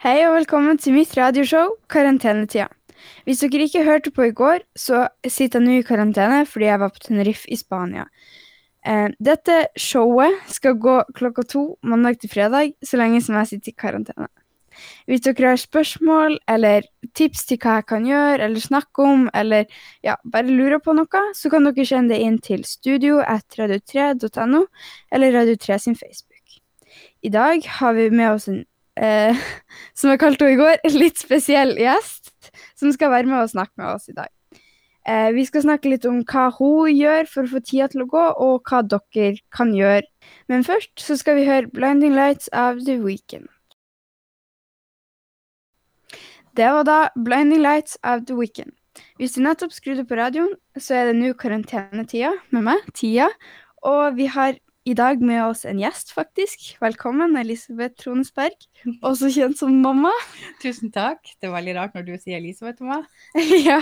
Hei og velkommen til mitt radioshow Karantenetida. Hvis dere ikke hørte på i går, så sitter jeg nå i karantene fordi jeg var på Tenerife i Spania. Eh, dette showet skal gå klokka to mandag til fredag, så lenge som jeg sitter i karantene. Hvis dere har spørsmål eller tips til hva jeg kan gjøre eller snakke om, eller ja, bare lurer på noe, så kan dere sende det inn til studio at radio3.no eller Radio3 sin Facebook. I dag har vi med oss en eh, som jeg kalte henne i går, litt spesiell gjest, som skal være med og snakke med oss i dag. Eh, vi skal snakke litt om hva hun gjør for å få tida til å gå, og hva dere kan gjøre. Men først så skal vi høre 'Blinding Lights' av The Weekend. Det var da 'Blinding Lights' av The Weekend. Hvis du nettopp skrudde på radioen, så er det nå karantenetida med meg, Tia, og vi har i dag med oss en gjest, faktisk. Velkommen, Elisabeth Tronesberg, også kjent som mamma. Tusen takk. Det er veldig rart når du sier Elisabeth til meg. ja,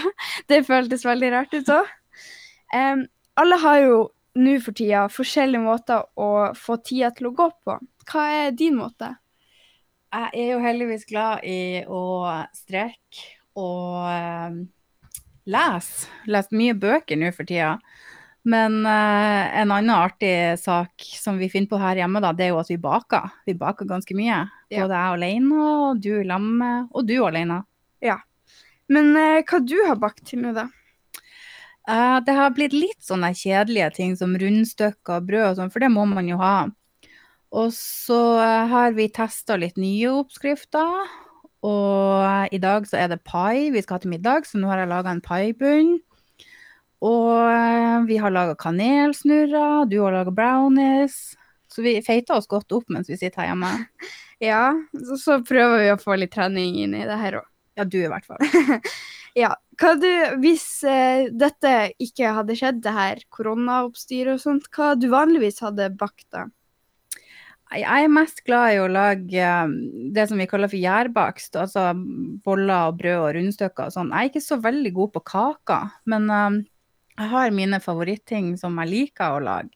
det føltes veldig rart ut òg. Um, alle har jo nå for tida forskjellige måter å få tida til å gå på. Hva er din måte? Jeg er jo heldigvis glad i å strekke og um, lese. Lest mye bøker nå for tida. Men uh, en annen artig sak som vi finner på her hjemme, da, det er jo at vi baker. Vi baker ganske mye. Ja. Både jeg alene, og du lag og du alene. Ja. Men uh, hva du har bakt til nå, da? Uh, det har blitt litt sånne kjedelige ting som rundstykker og brød og sånn, for det må man jo ha. Og så har vi testa litt nye oppskrifter. Og i dag så er det pai vi skal ha til middag, så nå har jeg laga en paibunn. Og eh, vi har laga kanelsnurrer, du har laga brownies. Så vi feiter oss godt opp mens vi sitter her hjemme. Ja, så, så prøver vi å få litt trening inn i det her òg. Ja, du i hvert fall. ja. Hva du, hvis eh, dette ikke hadde skjedd, det her koronaoppstyret og sånt, hva du vanligvis hadde bakt da? Jeg er mest glad i å lage um, det som vi kaller for gjærbakst. Altså boller og brød og rundstykker og sånn. Jeg er ikke så veldig god på kaker, men um, jeg har mine favoritting som jeg liker å lage.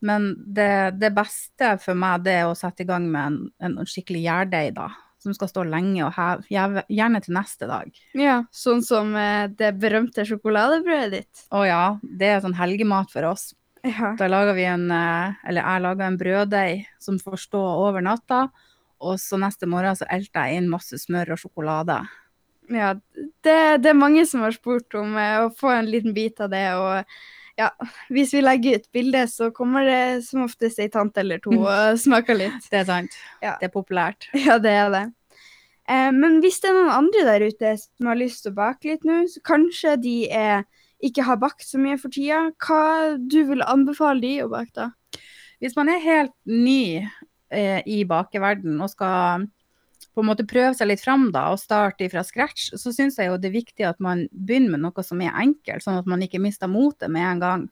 Men det, det beste for meg det er å sette i gang med en, en skikkelig gjærdeig, da. Som skal stå lenge og heve, gjerne til neste dag. Ja, sånn som eh, det berømte sjokoladebrødet ditt. Å ja, det er sånn helgemat for oss. Ja. Da lager vi en, eh, eller jeg lager en brøddeig som får stå over natta. Og så neste morgen så elter jeg inn masse smør og sjokolade. Ja, det, det, er mange som har spurt om eh, å få en liten bit av det. Og ja, hvis vi legger ut bilde, så kommer det som oftest ei tante eller to og smaker litt. Det er sant. Ja. Det er populært. Ja, det er det. Eh, men hvis det er noen andre der ute som har lyst til å bake litt nå, så kanskje de er, ikke har bakt så mye for tida, hva du vil anbefale de å bake da? Hvis man er helt ny eh, i bakeverden og skal på en måte prøve seg litt fram da, og starte fra scratch, så syns jeg jo det er viktig at man begynner med noe som er enkelt, sånn at man ikke mister motet med en gang.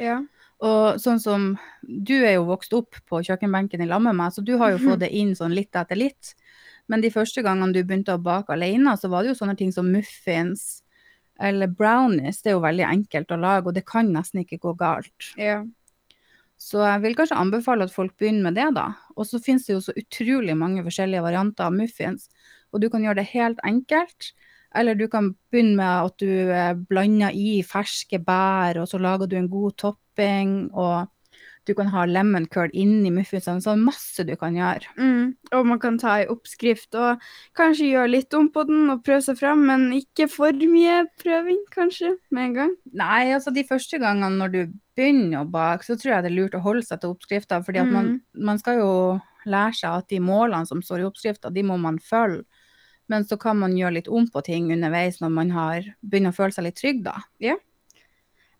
Ja. Og sånn som Du er jo vokst opp på kjøkkenbenken i lag med meg, så du har jo fått det inn sånn litt etter litt. Men de første gangene du begynte å bake alene, så var det jo sånne ting som muffins eller brownies. Det er jo veldig enkelt å lage, og det kan nesten ikke gå galt. Ja. Så jeg vil kanskje anbefale at folk begynner med det, da. Og så finnes det jo så utrolig mange forskjellige varianter av muffins. Og du kan gjøre det helt enkelt. Eller du kan begynne med at du eh, blander i ferske bær, og så lager du en god topping. og du kan ha lemon curd inni muffinsene. Sånn masse du kan gjøre. Mm, og man kan ta ei oppskrift og kanskje gjøre litt om på den og prøve seg fram, men ikke for mye prøving, kanskje, med en gang. Nei, altså de første gangene når du begynner å bake, så tror jeg det er lurt å holde seg til oppskrifta. fordi at man, mm. man skal jo lære seg at de målene som står i oppskrifta, de må man følge. Men så kan man gjøre litt om på ting underveis når man har begynner å føle seg litt trygg, da. Ja.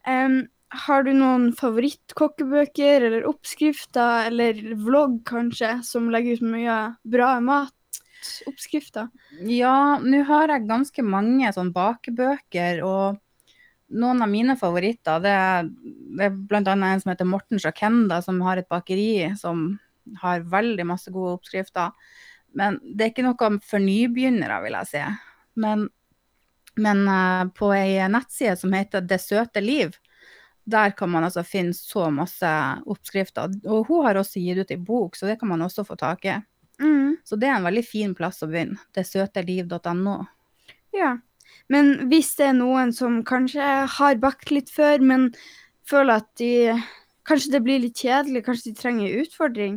Um, har du noen favorittkokkebøker eller oppskrifter, eller vlogg kanskje, som legger ut mye bra matoppskrifter? Ja, nå har jeg ganske mange sånn bakebøker, og noen av mine favoritter det er, det er bl.a. en som heter Morten Sjakenda, som har et bakeri som har veldig masse gode oppskrifter. Men det er ikke noe for nybegynnere, vil jeg si. Men, men uh, på ei nettside som heter Det søte liv, der kan man altså finne så masse oppskrifter. Og hun har også gitt ut ei bok, så det kan man også få tak i. Mm. Så det er en veldig fin plass å begynne. Detsøteliv.no. Ja. Men hvis det er noen som kanskje har bakt litt før, men føler at de Kanskje det blir litt kjedelig, kanskje de trenger utfordring.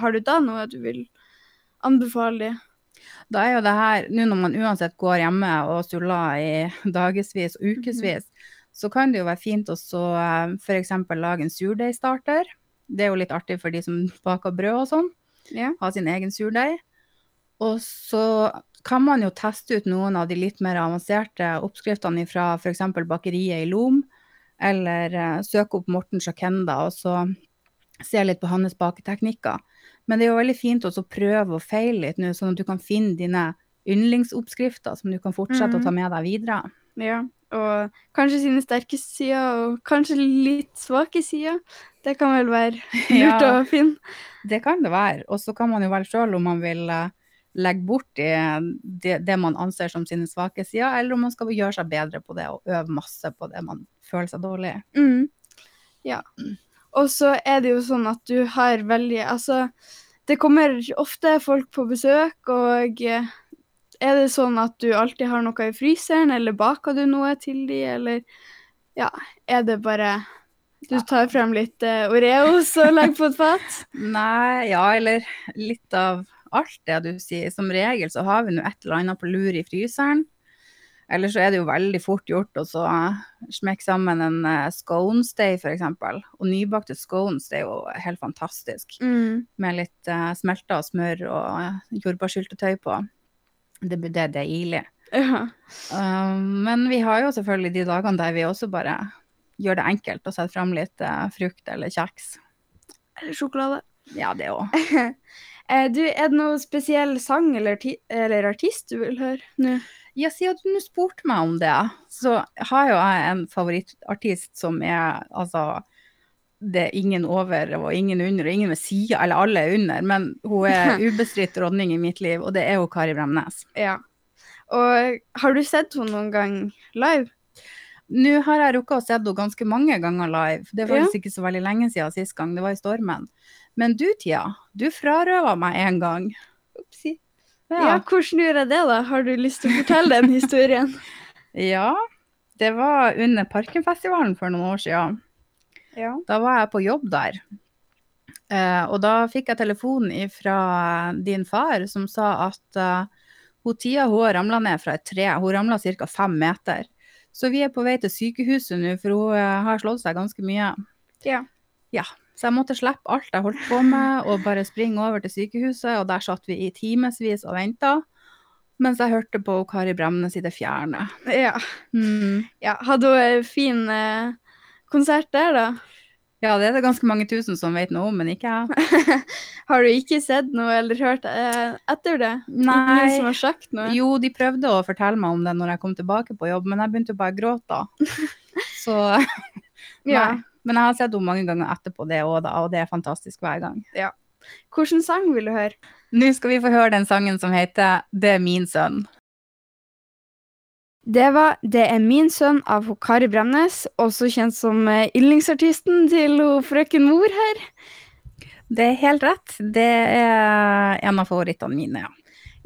Har du da noe du vil anbefale dem? Da er jo det her, nå når man uansett går hjemme og suller i dagevis og ukevis, så kan det jo være fint å så f.eks. lage en surdeigstarter. Det er jo litt artig for de som baker brød og sånn. Ja. Ha sin egen surdeig. Og så kan man jo teste ut noen av de litt mer avanserte oppskriftene fra f.eks. bakeriet i Lom, eller eh, søke opp Morten Sjakenda og så se litt på hans baketeknikker. Men det er jo veldig fint å prøve og feile litt nå, sånn at du kan finne dine yndlingsoppskrifter som du kan fortsette å ta med deg videre. Ja. Og kanskje sine sterke sider, og kanskje litt svake sider. Det kan vel være lurt Ja. å finne. Det kan det være. Og så kan man jo velge sjøl om man vil eh, legge bort det, det, man anser som sine svake sider, eller om man skal gjøre seg bedre på det og øve masse på det man føler seg dårlig. Mm. Ja. Og så er det jo sånn at du har veldig Altså, det kommer ofte folk på besøk, og eh, er det sånn at du alltid har noe i fryseren, eller baker du noe til de, eller ja, er det bare du tar frem litt uh, Oreos og legger på et fat? Nei, ja, eller litt av alt det du sier. Som regel så har vi nå et eller annet på lur i fryseren. Eller så er det jo veldig fort gjort å så smekke sammen en uh, scones-day, f.eks. Og nybakte scones det er jo helt fantastisk. Mm. Med litt uh, smelta smør og uh, jordbærsyltetøy på. Det, det er deilig. Ja. Um, men vi har jo selvfølgelig de dagene der vi også bare gjør det enkelt og setter fram litt uh, frukt eller kjeks. Eller sjokolade. Ja, det òg. Eh, du, er det noen spesiell sang eller, eller artist du vil høre nå? Ja, siden du spurte meg om det, så har jo jeg en favorittartist som er altså det er ingen over og ingen under og ingen ved sida, eller alle er under, men hun er ubestridt dronning i mitt liv, og det er jo Kari Bremnes. Ja. Og har du sett henne noen gang live? Nå har jeg rukket å se henne ganske mange ganger live. Det var Ja. ikke så veldig lenge siden sist gang, det var i Stormen. Men du, Tia, du frarøva meg en gang. Upsi. Ja. hvordan gjør jeg det, da? Har du lyst til å fortelle den historien? Ja, det var under Parkenfestivalen for noen år siden. Ja. Da var jeg på jobb der. Eh, og da fikk jeg telefon fra din far som sa at uh, hun Tia hun ramla ned fra et tre. Hun ramla ca. fem meter. Så vi er på vei til sykehuset nå, for hun eh, har slått seg ganske mye. Ja. Ja, så jeg måtte slippe alt jeg holdt på med og bare springe over til sykehuset, og der satt vi i timevis og venta. Mens jeg hørte på Kari Bremnes i det fjerne. Ja. Mm. ja. Hadde hun fin eh, konsert der, da? Ja, det er det ganske mange tusen som vet noe om, men ikke jeg. Har du ikke sett noe eller hørt eh, etter det? Ingen Nei. som har sagt noe? Jo, de prøvde å fortelle meg om det når jeg kom tilbake på jobb, men jeg begynte bare å gråte da. Så Ja. nei. Men jeg har sett henne mange ganger etterpå det òg, da, og det er fantastisk hver gang. Hvilken sang vil du høre? Nå skal vi få høre den sangen som heter Det er min sønn. Det var 'Det er min sønn' av hun Kari Bremnes, også kjent som eh, yndlingsartisten til frøken Mor her. Det er helt rett. Det er en av favorittene mine, ja.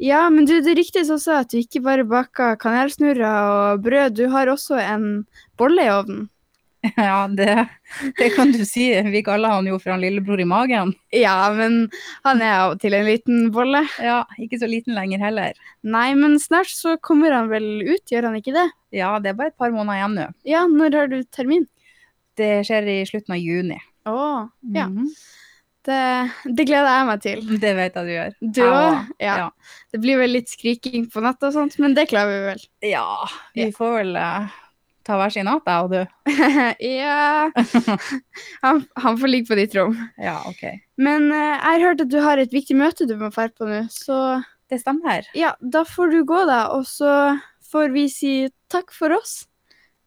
Ja, men du, det ryktes også at du ikke bare baker kanelsnurrer og brød, du har også en bolle i ovnen. Ja, det, det kan du si. Vi kaller han jo for han lillebror i magen. Ja, men han er av og til en liten bolle. Ja, ikke så liten lenger heller. Nei, men snart så kommer han vel ut, gjør han ikke det? Ja, det er bare et par måneder igjen nå. Ja, når har du termin? Det skjer i slutten av juni. Å, ja. Mhm. Det, det gleder jeg meg til. Det vet jeg du gjør. Du òg? Ja. Ja. Det blir vel litt skriking på natta og sånt, men det klarer vi vel. Ja, vi får vel eh, ta hver sin hatt, jeg og du. ja han, han får ligge på ditt rom. Ja, ok. Men eh, jeg har hørt at du har et viktig møte du må dra på nå, så Det stemmer. ja, da får du gå, da. Og så får vi si takk for oss.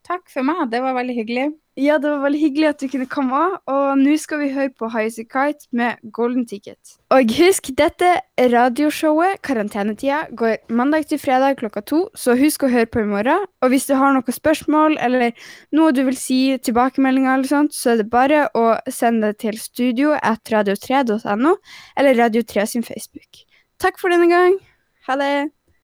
Takk for meg, det var veldig hyggelig. Ja, det var veldig hyggelig at du kunne komme, og nå skal vi høre på High Kite med Golden Ticket. Og husk, dette radioshowet, Karantenetida, går mandag til fredag klokka to, så husk å høre på i morgen. Og hvis du har noen spørsmål eller noe du vil si, tilbakemeldinger eller sånt, så er det bare å sende det til studio at radio3.no eller Radio3 sin Facebook. takk for denne gang. Ha det.